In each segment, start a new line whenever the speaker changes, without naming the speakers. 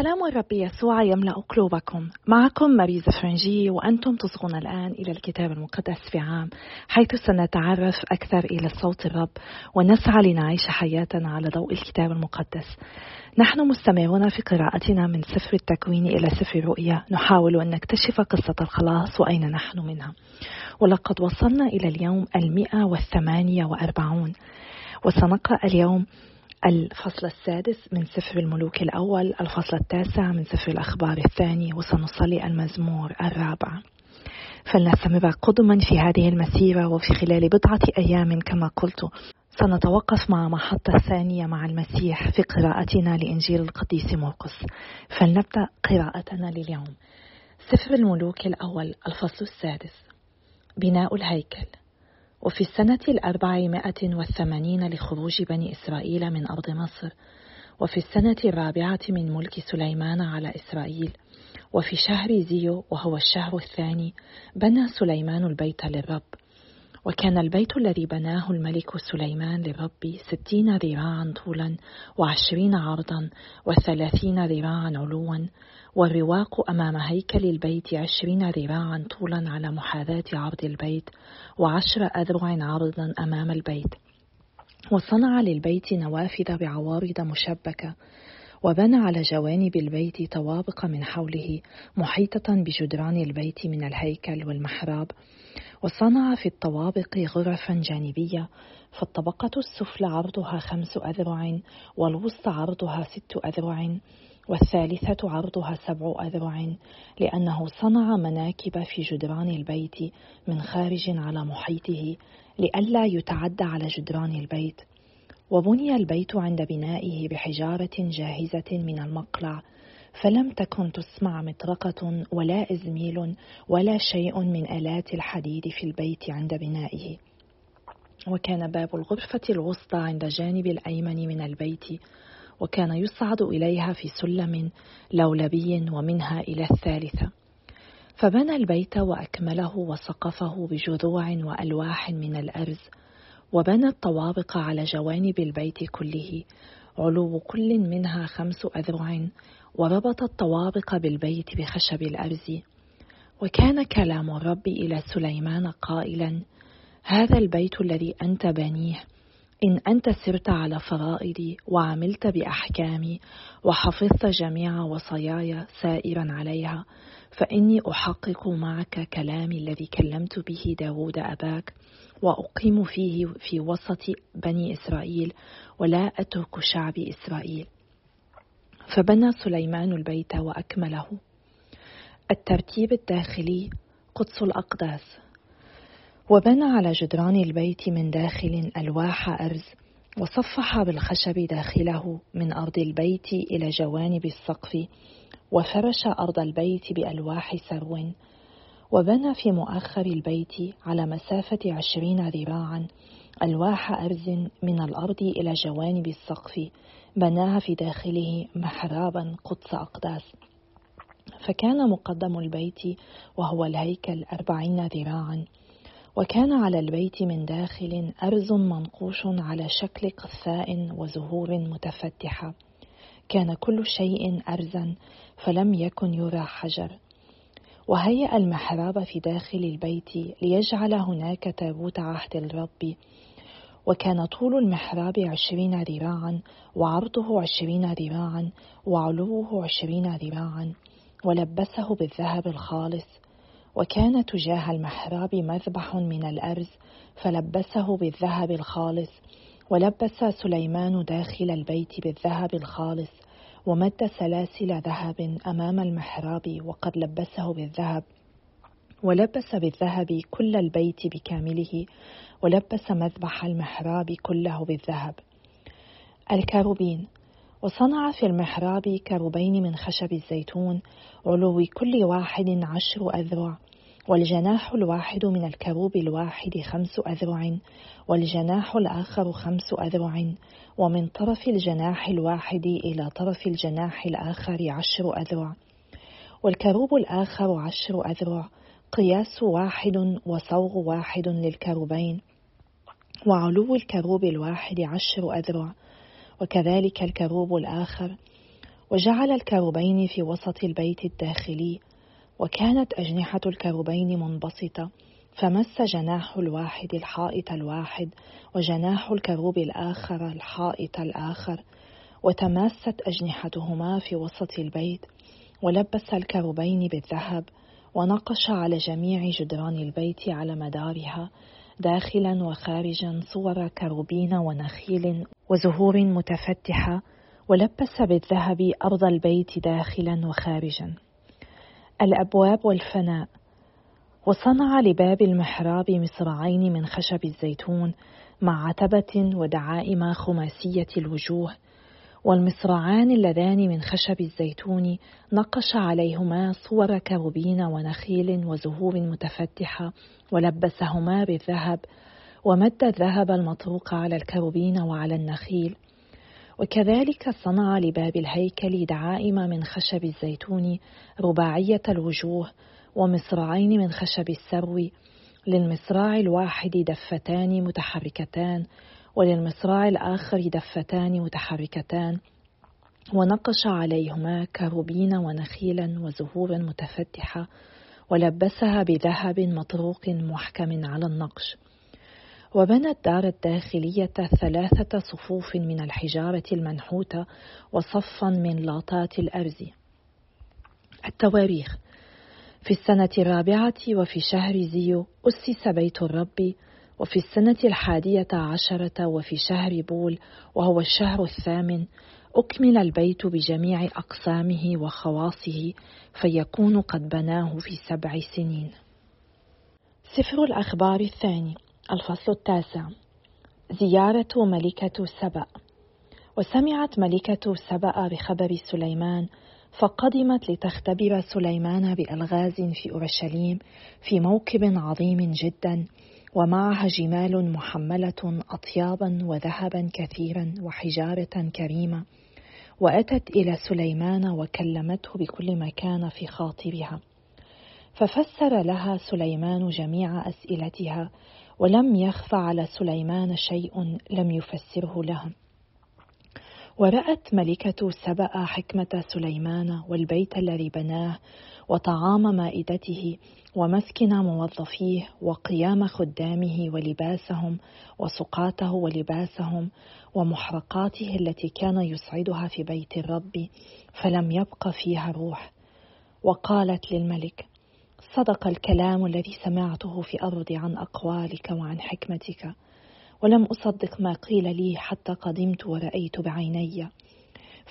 سلام الرب يسوع يملأ قلوبكم. معكم ماريزا فرنجي وأنتم تصغون الآن إلى الكتاب المقدس في عام حيث سنتعرف أكثر إلى صوت الرب ونسعى لنعيش حياتنا على ضوء الكتاب المقدس. نحن مستمرون في قراءتنا من سفر التكوين إلى سفر الرؤيا. نحاول أن نكتشف قصة الخلاص وأين نحن منها. ولقد وصلنا إلى اليوم المئة والثمانية وأربعون. وسنقرأ اليوم الفصل السادس من سفر الملوك الأول الفصل التاسع من سفر الأخبار الثاني وسنصلي المزمور الرابع. فلنستمر قدما في هذه المسيرة وفي خلال بضعة أيام كما قلت. سنتوقف مع محطة ثانية مع المسيح في قراءتنا لإنجيل القديس مرقس. فلنبدأ قراءتنا لليوم. سفر الملوك الأول الفصل السادس. بناء الهيكل. وفي السنة الأربعمائة والثمانين لخروج بني إسرائيل من أرض مصر وفي السنة الرابعة من ملك سليمان على إسرائيل وفي شهر زيو وهو الشهر الثاني بنى سليمان البيت للرب. وكان البيت الذي بناه الملك سليمان للرب ستين ذراعا طولا وعشرين عرضا وثلاثين ذراعا علوا والرواق أمام هيكل البيت عشرين ذراعا طولا على محاذاة عرض البيت وعشر أذرع عرضا أمام البيت. وصنع للبيت نوافذ بعوارض مشبكة وبنى على جوانب البيت طوابق من حوله محيطة بجدران البيت من الهيكل والمحراب. وصنع في الطوابق غرفا جانبية فالطبقة السفلى عرضها خمس أذرع والوسطى عرضها ست أذرع. والثالثة عرضها سبع أذرع لأنه صنع مناكب في جدران البيت من خارج على محيطه لئلا يتعدى على جدران البيت. وبني البيت عند بنائه بحجارة جاهزة من المقلع فلم تكن تسمع مطرقة ولا إزميل ولا شيء من آلات الحديد في البيت عند بنائه. وكان باب الغرفة الوسطى عند جانب الأيمن من البيت وكان يصعد إليها في سلم لولبي ومنها إلى الثالثة. فبنى البيت وأكمله وسقفه بجذوع وألواح من الأرز وبنى الطوابق على جوانب البيت كله علو كل منها خمس أذرع وربط الطوابق بالبيت بخشب الأرز. وكان كلام الرب إلى سليمان قائلا هذا البيت الذي أنت بنيه إن أنت سرت على فرائضي وعملت بأحكامي وحفظت جميع وصاياي سائرا عليها فإني أحقق معك كلامي الذي كلمت به داود أباك وأقيم فيه في وسط بني إسرائيل ولا أترك شعب إسرائيل. فبنى سليمان البيت وأكمله. الترتيب الداخلي قدس الأقداس. وبنى على جدران البيت من داخل ألواح أرز وصفح بالخشب داخله من أرض البيت إلى جوانب السقف وفرش أرض البيت بألواح سرو وبنى في مؤخر البيت على مسافة عشرين ذراعا ألواح أرز من الأرض إلى جوانب السقف بناها في داخله محرابا قدس أقداس. فكان مقدم البيت وهو الهيكل أربعين ذراعا. وكان على البيت من داخل أرز منقوش على شكل قثاء وزهور متفتحة. كان كل شيء أرزا فلم يكن يرى حجر. وهيأ المحراب في داخل البيت ليجعل هناك تابوت عهد الرب. وكان طول المحراب عشرين ذراعا وعرضه عشرين ذراعا وعلوه عشرين ذراعا. ولبسه بالذهب الخالص وكان تجاه المحراب مذبح من الأرز فلبسه بالذهب الخالص ولبس سليمان داخل البيت بالذهب الخالص ومد سلاسل ذهب أمام المحراب وقد لبسه بالذهب. ولبس بالذهب كل البيت بكامله ولبس مذبح المحراب كله بالذهب. الكروبين وصنع في المحراب كروبين من خشب الزيتون علو كل واحد عشر أذرع والجناح الواحد من الكروب الواحد خمس أذرع والجناح الآخر خمس أذرع ومن طرف الجناح الواحد إلى طرف الجناح الآخر عشر أذرع. والكروب الآخر عشر أذرع قياس واحد وصوغ واحد للكروبين وعلو الكروب الواحد عشر أذرع. وكذلك الكروب الآخر وجعل الكروبين في وسط البيت الداخلي وكانت أجنحة الكروبين منبسطة فمس جناح الواحد الحائط الواحد وجناح الكروب الآخر الحائط الآخر وتماست أجنحتهما في وسط البيت ولبس الكروبين بالذهب ونقش على جميع جدران البيت على مدارها داخلا وخارجا صور كروبين ونخيل وزهور متفتحة ولبس بالذهب أرض البيت داخلا وخارجا. الأبواب والفناء. وصنع لباب المحراب مصراعين من خشب الزيتون مع عتبة ودعائم خماسية الوجوه والمصراعان اللذان من خشب الزيتون نقش عليهما صور كروبين ونخيل وزهور متفتحة ولبسهما بالذهب ومد الذهب المطروق على الكروبين وعلى النخيل. وكذلك صنع لباب الهيكل دعائم من خشب الزيتون رباعية الوجوه ومصراعين من خشب السرو للمصراع الواحد دفتان متحركتان وللمصراع الآخر دفتان متحركتان ونقش عليهما كروبين ونخيلا وزهورا متفتحة ولبسها بذهب مطروق محكم على النقش. وبنى الدار الداخلية ثلاثة صفوف من الحجارة المنحوتة وصفا من لاطات الأرز. التواريخ في السنة الرابعة وفي شهر زيو أسس بيت الرب وفي السنة الحادية عشرة وفي شهر بول وهو الشهر الثامن أكمل البيت بجميع أقسامه وخواصه فيكون قد بناه في سبع سنين. سفر الأخبار الثاني الفصل التاسع زيارة ملكة سبأ وسمعت ملكة سبأ بخبر سليمان فقدمت لتختبر سليمان بألغاز في أورشليم في موكب عظيم جدا ومعها جمال محملة أطيابا وذهبا كثيرا وحجارة كريمة وأتت إلى سليمان وكلمته بكل ما كان في خاطرها. ففسر لها سليمان جميع أسئلتها ولم يخف على سليمان شيء لم يفسره لها ورأت ملكة سبأ حكمة سليمان والبيت الذي بناه وطعام مائدته ومسكن موظفيه وقيام خدامه ولباسهم وسقاته ولباسهم ومحرقاته التي كان يسعدها في بيت الرب فلم يبق فيها روح. وقالت للملك صدق الكلام الذي سمعته في أرض عن أقوالك وعن حكمتك ولم أصدق ما قيل لي حتى قدمت ورأيت بعيني.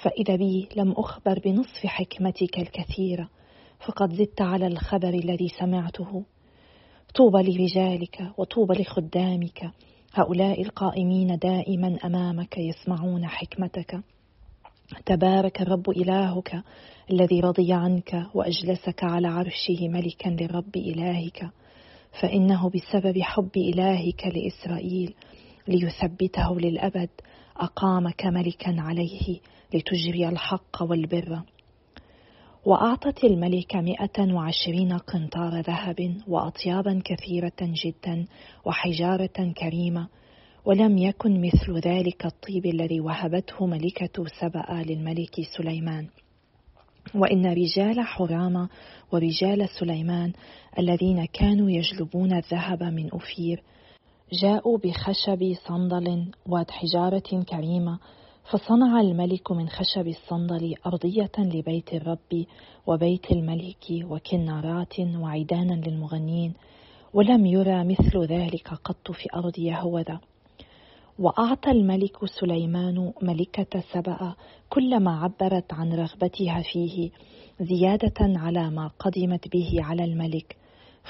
فإذا بي لم أخبر بنصف حكمتك الكثيرة فقد زدت على الخبر الذي سمعته. طوبى لرجالك وطوبى لخدامك هؤلاء القائمين دائما أمامك يسمعون حكمتك. تبارك الرب إلهك الذي رضي عنك وأجلسك على عرشه ملكا للرب إلهك فإنه بسبب حب إلهك لإسرائيل ليثبته للأبد أقامك ملكا عليه لتجري الحق والبر. وأعطت الملكة مئة وعشرين قنطار ذهب وأطيابا كثيرة جدا وحجارة كريمة ولم يكن مثل ذلك الطيب الذي وهبته ملكة سبأ للملك سليمان. وإن رجال حرام ورجال سليمان الذين كانوا يجلبون الذهب من أفير جاءوا بخشب صندل وحجارة كريمة فصنع الملك من خشب الصندل أرضية لبيت الرب وبيت الملك وكنارات وعيدانا للمغنين ولم يرى مثل ذلك قط في أرض يهوذا. وأعطى الملك سليمان ملكة سبأ كل ما عبرت عن رغبتها فيه زيادة على ما قدمت به على الملك.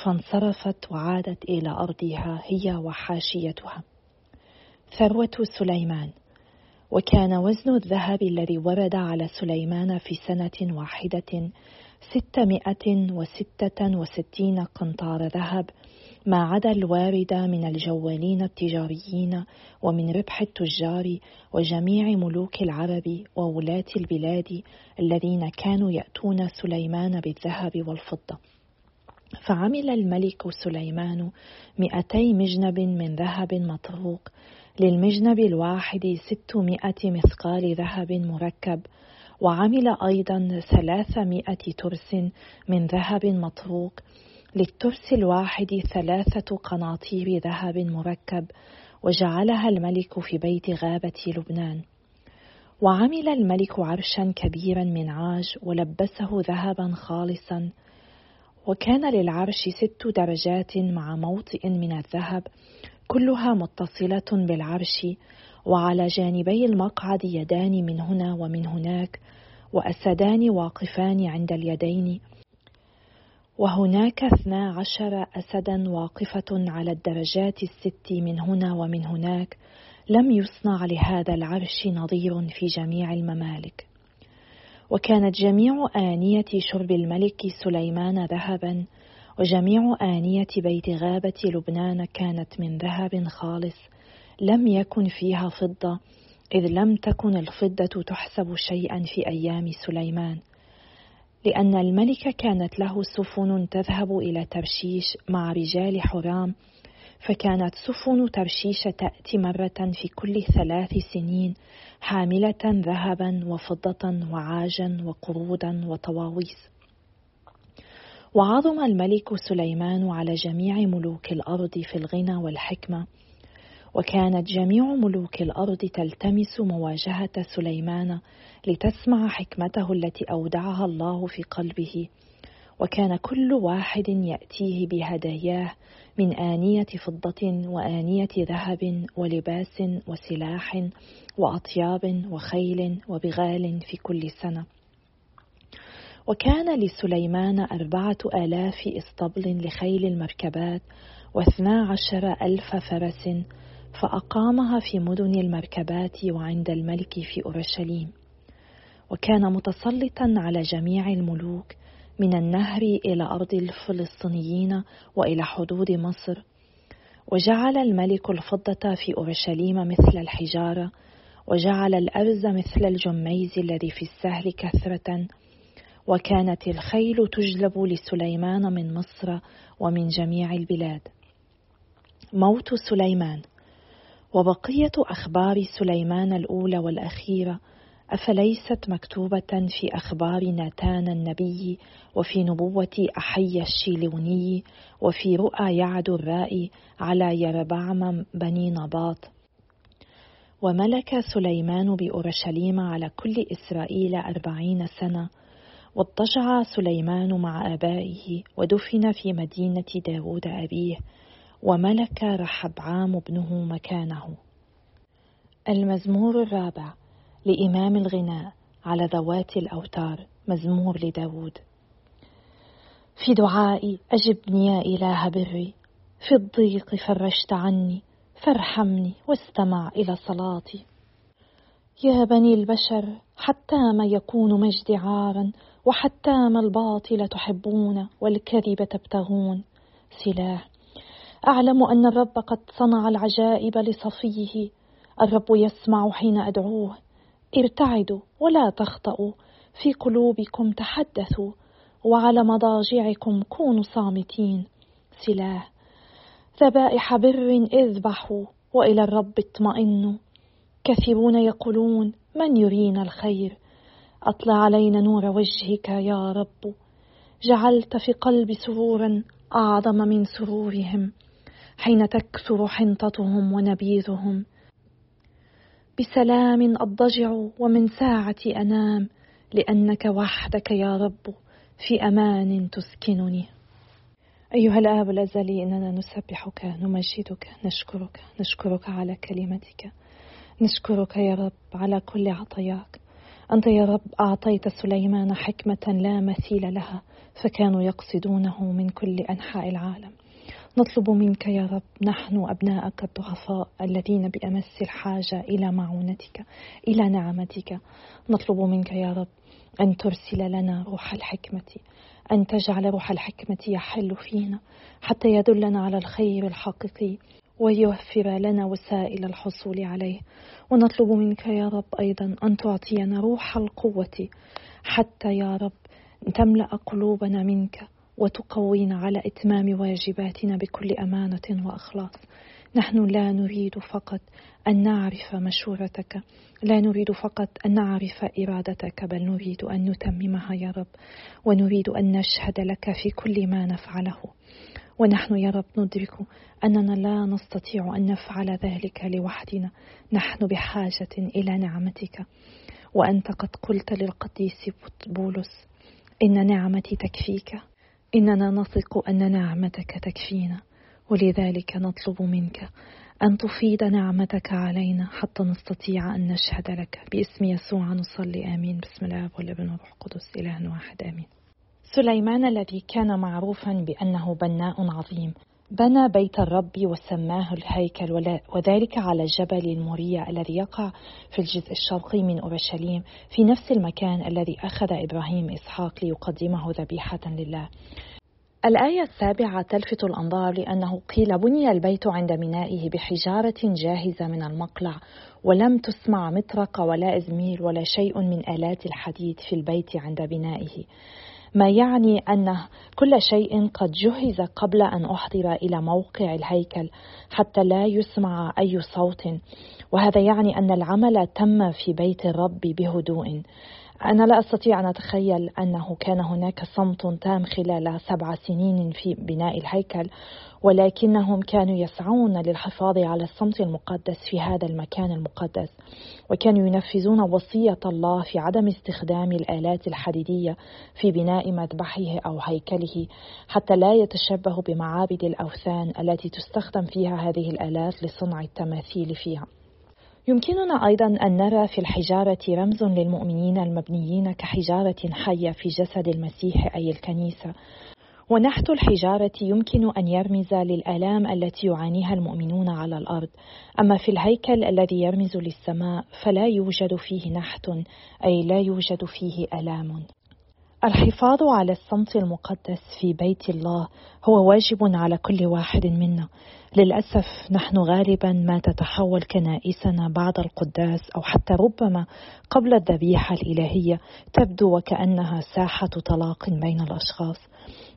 فانصرفت وعادت إلى أرضها هي وحاشيتها. ثروة سليمان. وكان وزن الذهب الذي ورد على سليمان في سنة واحدة ستمائة وستة وستين قنطار ذهب ما عدا الوارد من الجوالين التجاريين ومن ربح التجار وجميع ملوك العرب وولاة البلاد الذين كانوا يأتون سليمان بالذهب والفضة. فعمل الملك سليمان مئتي مجنب من ذهب مطروق للمجنب الواحد ستمائة مثقال ذهب مركب وعمل أيضا ثلاثمائة ترس من ذهب مطروق للترس الواحد ثلاثة قناطير ذهب مركب وجعلها الملك في بيت غابة لبنان. وعمل الملك عرشا كبيرا من عاج ولبسه ذهبا خالصا وكان للعرش ست درجات مع موطئ من الذهب كلها متصلة بالعرش وعلى جانبي المقعد يدان من هنا ومن هناك وأسدان واقفان عند اليدين. وهناك اثنا عشر أسدا واقفة على الدرجات الست من هنا ومن هناك لم يصنع لهذا العرش نظير في جميع الممالك. وكانت جميع آنية شرب الملك سليمان ذهبا وجميع آنية بيت غابة لبنان كانت من ذهب خالص. لم يكن فيها فضة إذ لم تكن الفضة تحسب شيئا في أيام سليمان. لأن الملك كانت له سفن تذهب إلى ترشيش مع رجال حرام فكانت سفن ترشيش تأتي مرة في كل ثلاث سنين حاملة ذهبا وفضة وعاجا وقرودا وطواويس. وعظم الملك سليمان على جميع ملوك الأرض في الغنى والحكمة. وكانت جميع ملوك الأرض تلتمس مواجهة سليمان لتسمع حكمته التي أودعها الله في قلبه. وكان كل واحد يأتيه بهداياه من آنية فضة وآنية ذهب ولباس وسلاح وأطياب وخيل وبغال في كل سنة. وكان لسليمان أربعة آلاف إسطبل لخيل المركبات واثنا عشر ألف فرس فأقامها في مدن المركبات وعند الملك في أورشليم. وكان متسلطا على جميع الملوك من النهر إلى أرض الفلسطينيين وإلى حدود مصر. وجعل الملك الفضة في أورشليم مثل الحجارة وجعل الأرز مثل الجميز الذي في السهل كثرة. وكانت الخيل تجلب لسليمان من مصر ومن جميع البلاد. موت سليمان. وبقية أخبار سليمان الأولى والأخيرة أفليست مكتوبة في أخبار ناتان النبي وفي نبوة أحي الشيلوني وفي رؤى يعد الرائي على يربعم بني نباط. وملك سليمان بأورشليم على كل إسرائيل أربعين سنة واضطجع سليمان مع آبائه ودفن في مدينة داود أبيه وملك رحبعام ابنه مكانه. المزمور الرابع لإمام الغناء على ذوات الأوتار مزمور لداود. في دعائي أجبني يا إله بري في الضيق فرجت عني فارحمني واستمع إلى صلاتي. يا بني البشر حتى ما يكون مجدي عارا وحتى ما الباطل تحبون والكذب تبتغون. سلاح. أعلم أن الرب قد صنع العجائب لصفيه الرب يسمع حين أدعوه ارتعدوا ولا تخطئوا في قلوبكم تحدثوا وعلى مضاجعكم كونوا صامتين. سلاح ذبائح بر اذبحوا وإلى الرب اطمئنوا. كثيرون يقولون من يرينا الخير؟ أطلع علينا نور وجهك يا رب. جعلت في قلبي سرورا أعظم من سرورهم حين تكثر حنطتهم ونبيذهم. بسلام اضجع ومن ساعتي أنام لأنك وحدك يا رب في أمان تسكنني. أيها الآب الأزلي إننا نسبحك نمجدك نشكرك نشكرك على كلمتك. نشكرك يا رب على كل عطاياك أنت يا رب أعطيت سليمان حكمة لا مثيل لها فكانوا يقصدونه من كل أنحاء العالم. نطلب منك يا رب نحن أبناءك الضعفاء الذين بأمس الحاجة إلى معونتك إلى نعمتك. نطلب منك يا رب أن ترسل لنا روح الحكمة أن تجعل روح الحكمة يحل فينا حتى يدلنا على الخير الحقيقي ويوفر لنا وسائل الحصول عليه. ونطلب منك يا رب أيضا أن تعطينا روح القوة حتى يا رب تملأ قلوبنا منك. وتقوينا على إتمام واجباتنا بكل أمانة وأخلاص. نحن لا نريد فقط أن نعرف مشورتك لا نريد فقط أن نعرف إرادتك بل نريد أن نتممها يا رب ونريد أن نشهد لك في كل ما نفعله. ونحن يا رب ندرك أننا لا نستطيع أن نفعل ذلك لوحدنا. نحن بحاجة إلى نعمتك. وأنت قد قلت للقديس بولس إن نعمتي تكفيك. إننا نثق أن نعمتك تكفينا ولذلك نطلب منك أن تفيد نعمتك علينا حتى نستطيع أن نشهد لك. باسم يسوع نصلي آمين. بسم الله والابن والروح القدس إله واحد آمين. سليمان الذي كان معروفا بأنه بناء عظيم بنى بيت الرب وسماه الهيكل وذلك على جبل المورية الذي يقع في الجزء الشرقي من أورشليم في نفس المكان الذي أخذ إبراهيم إسحاق ليقدمه ذبيحة لله. الآية السابعة تلفت الأنظار لأنه قيل بني البيت عند بنائه بحجارة جاهزة من المقلع ولم تسمع مطرقة ولا إزميل ولا شيء من آلات الحديد في البيت عند بنائه. ما يعني أن كل شيء قد جهز قبل أن أحضر إلى موقع الهيكل حتى لا يسمع أي صوت. وهذا يعني أن العمل تم في بيت الرب بهدوء. أنا لا أستطيع أن أتخيل أنه كان هناك صمت تام خلال سبع سنين في بناء الهيكل ولكنهم كانوا يسعون للحفاظ على الصمت المقدس في هذا المكان المقدس وكانوا ينفذون وصية الله في عدم استخدام الآلات الحديدية في بناء مذبحه أو هيكله حتى لا يتشبه بمعابد الأوثان التي تستخدم فيها هذه الآلات لصنع التماثيل فيها. يمكننا أيضا أن نرى في الحجارة رمز للمؤمنين المبنيين كحجارة حية في جسد المسيح أي الكنيسة ونحت الحجارة يمكن أن يرمز للآلام التي يعانيها المؤمنون على الأرض، أما في الهيكل الذي يرمز للسماء فلا يوجد فيه نحت، أي لا يوجد فيه آلام. الحفاظ على الصمت المقدس في بيت الله هو واجب على كل واحد منا. للأسف نحن غالبا ما تتحول كنائسنا بعد القداس أو حتى ربما قبل الذبيحة الإلهية تبدو وكأنها ساحة طلاق بين الأشخاص.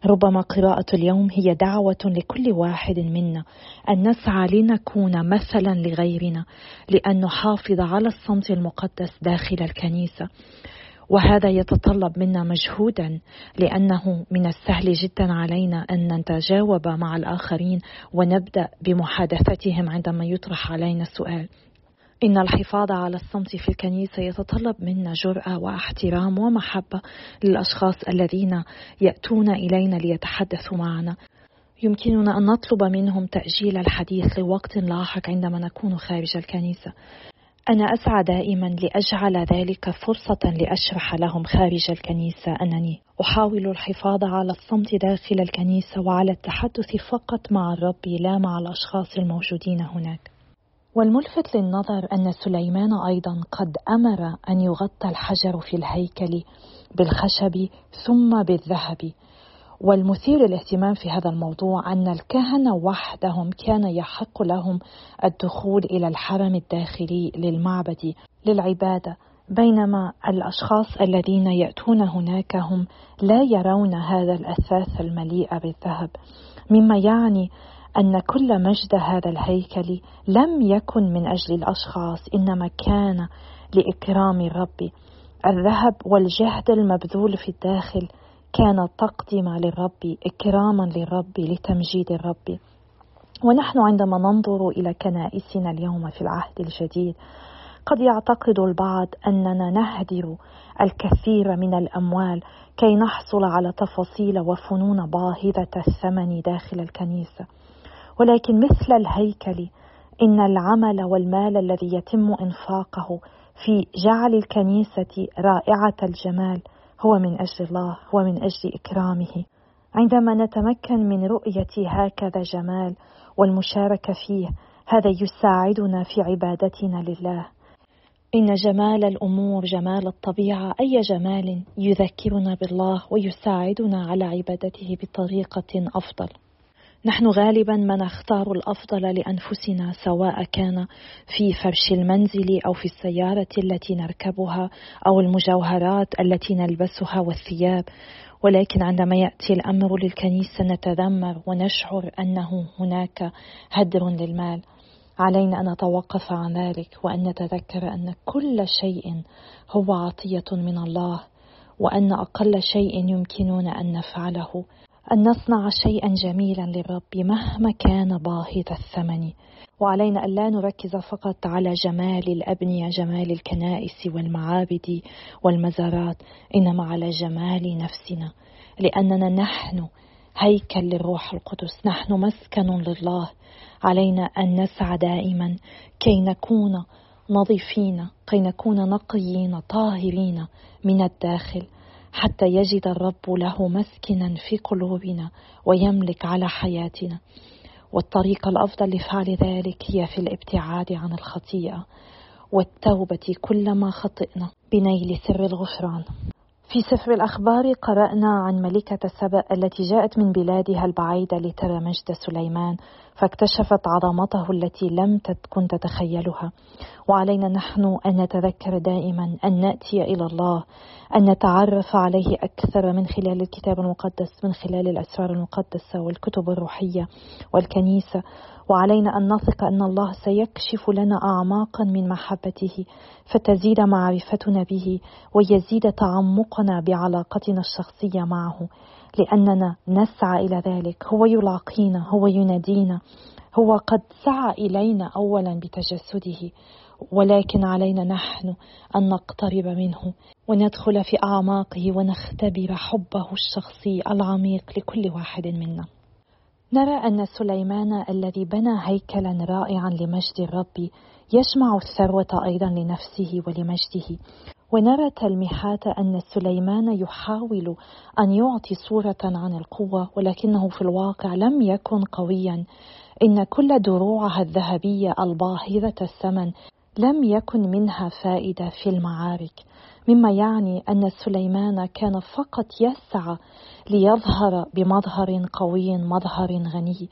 ربما قراءة اليوم هي دعوة لكل واحد منا أن نسعى لنكون مثلا لغيرنا لأن نحافظ على الصمت المقدس داخل الكنيسة. وهذا يتطلب منا مجهودا لأنه من السهل جدا علينا أن نتجاوب مع الآخرين ونبدأ بمحادثتهم عندما يطرح علينا السؤال إن الحفاظ على الصمت في الكنيسة يتطلب منا جرأة واحترام ومحبة للأشخاص الذين يأتون إلينا ليتحدثوا معنا. يمكننا أن نطلب منهم تأجيل الحديث لوقت لاحق عندما نكون خارج الكنيسة. أنا أسعى دائما لأجعل ذلك فرصة لأشرح لهم خارج الكنيسة أنني أحاول الحفاظ على الصمت داخل الكنيسة وعلى التحدث فقط مع الرب لا مع الأشخاص الموجودين هناك. والملفت للنظر أن سليمان أيضا قد أمر أن يغطى الحجر في الهيكل بالخشب ثم بالذهب والمثير للاهتمام في هذا الموضوع أن الكهنة وحدهم كان يحق لهم الدخول إلى الحرم الداخلي للمعبد للعبادة بينما الأشخاص الذين يأتون هناك هم لا يرون هذا الأثاث المليء بالذهب مما يعني أن كل مجد هذا الهيكل لم يكن من أجل الأشخاص إنما كان لإكرام الرب. الذهب والجهد المبذول في الداخل كانت تقدم للرب إكراما للرب لتمجيد الرب. ونحن عندما ننظر إلى كنائسنا اليوم في العهد الجديد قد يعتقد البعض أننا نهدر الكثير من الأموال كي نحصل على تفاصيل وفنون باهظة الثمن داخل الكنيسة. ولكن مثل الهيكل إن العمل والمال الذي يتم إنفاقه في جعل الكنيسة رائعة الجمال هو من أجل الله هو من أجل إكرامه. عندما نتمكن من رؤية هكذا جمال والمشاركة فيه هذا يساعدنا في عبادتنا لله. إن جمال الأمور جمال الطبيعة أي جمال يذكرنا بالله ويساعدنا على عبادته بطريقة أفضل. نحن غالبا ما نختار الأفضل لأنفسنا سواء كان في فرش المنزل أو في السيارة التي نركبها أو المجوهرات التي نلبسها والثياب. ولكن عندما يأتي الأمر للكنيسة نتذمر ونشعر أنه هناك هدر للمال. علينا أن نتوقف عن ذلك وأن نتذكر أن كل شيء هو عطية من الله وأن أقل شيء يمكننا أن نفعله. أن نصنع شيئا جميلا للرب مهما كان باهظ الثمن. وعلينا أن لا نركز فقط على جمال الأبنية جمال الكنائس والمعابد والمزارات إنما على جمال نفسنا لأننا نحن هيكل للروح القدس نحن مسكن لله. علينا أن نسعى دائما كي نكون نظيفين كي نكون نقيين طاهرين من الداخل. حتى يجد الرب له مسكنا في قلوبنا ويملك على حياتنا. والطريقة الأفضل لفعل ذلك هي في الابتعاد عن الخطيئة والتوبة كلما خطئنا بنيل سر الغفران. في سفر الأخبار قرأنا عن ملكة سبأ التي جاءت من بلادها البعيدة لترى مجد سليمان فاكتشفت عظمته التي لم تكن تتخيلها. وعلينا نحن أن نتذكر دائما أن نأتي إلى الله أن نتعرف عليه أكثر من خلال الكتاب المقدس من خلال الأسرار المقدسة والكتب الروحية والكنيسة. وعلينا أن نثق أن الله سيكشف لنا اعماقا من محبته فتزيد معرفتنا به ويزيد تعمقنا بعلاقتنا الشخصية معه. لأننا نسعى إلى ذلك. هو يلاقينا هو ينادينا هو قد سعى إلينا اولا بتجسده ولكن علينا نحن أن نقترب منه وندخل في أعماقه ونختبر حبه الشخصي العميق لكل واحد منا. نرى أن سليمان الذي بنى هيكلا رائعا لمجد الرب يجمع الثروة أيضا لنفسه ولمجده. ونرى تلميحات أن سليمان يحاول أن يعطي صورة عن القوة ولكنه في الواقع لم يكن قويا. إن كل دروعها الذهبية الباهظة الثمن لم يكن منها فائدة في المعارك مما يعني أن سليمان كان فقط يسعى ليظهر بمظهر قوي مظهر غني.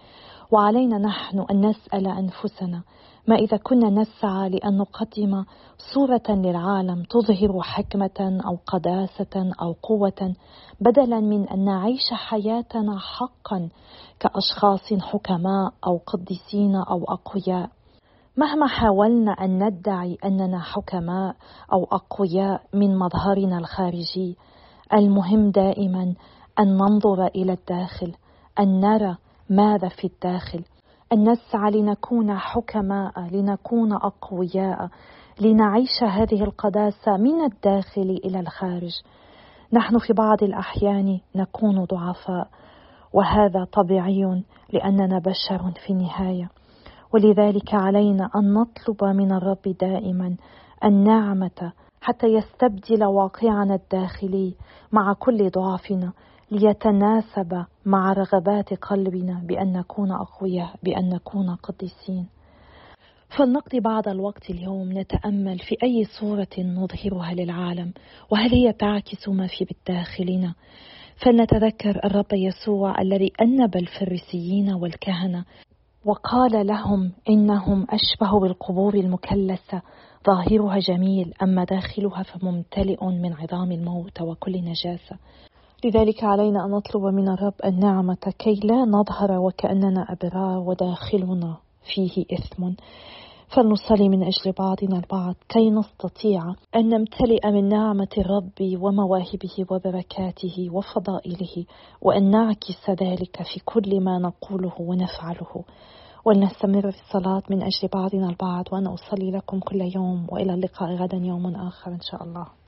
وعلينا نحن أن نسأل أنفسنا ما إذا كنا نسعى لأن نقدم صورة للعالم تظهر حكمة أو قداسة أو قوة بدلا من أن نعيش حياتنا حقا كأشخاص حكماء أو قديسين أو أقوياء. مهما حاولنا أن ندعي أننا حكماء أو أقوياء من مظهرنا الخارجي المهم دائما أن ننظر إلى الداخل أن نرى ماذا في الداخل. أن نسعى لنكون حكماء لنكون أقوياء لنعيش هذه القداسة من الداخل إلى الخارج. نحن في بعض الأحيان نكون ضعفاء وهذا طبيعي لأننا بشر في النهاية. ولذلك علينا أن نطلب من الرب دائما النعمة حتى يستبدل واقعنا الداخلي مع كل ضعفنا. ليتناسب مع رغبات قلبنا بأن نكون أقوياء بأن نكون قديسين. فلنقضي بعض الوقت اليوم نتأمل في أي صورة نظهرها للعالم وهل هي تعكس ما في بداخلنا فلنتذكر الرب يسوع الذي أنب الفريسيين والكهنة وقال لهم إنهم أشبه بالقبور المكلسة ظاهرها جميل أما داخلها فممتلئ من عظام الموت وكل نجاسة. لذلك علينا أن نطلب من الرب النعمة كي لا نظهر وكأننا أبرار وداخلنا فيه إثم. فلنصلي من أجل بعضنا البعض كي نستطيع أن نمتلئ من نعمة الرب ومواهبه وبركاته وفضائله وأن نعكس ذلك في كل ما نقوله ونفعله. ولنستمر في الصلاة من أجل بعضنا البعض وأنا أصلي لكم كل يوم وإلى اللقاء غدا يوم آخر إن شاء الله.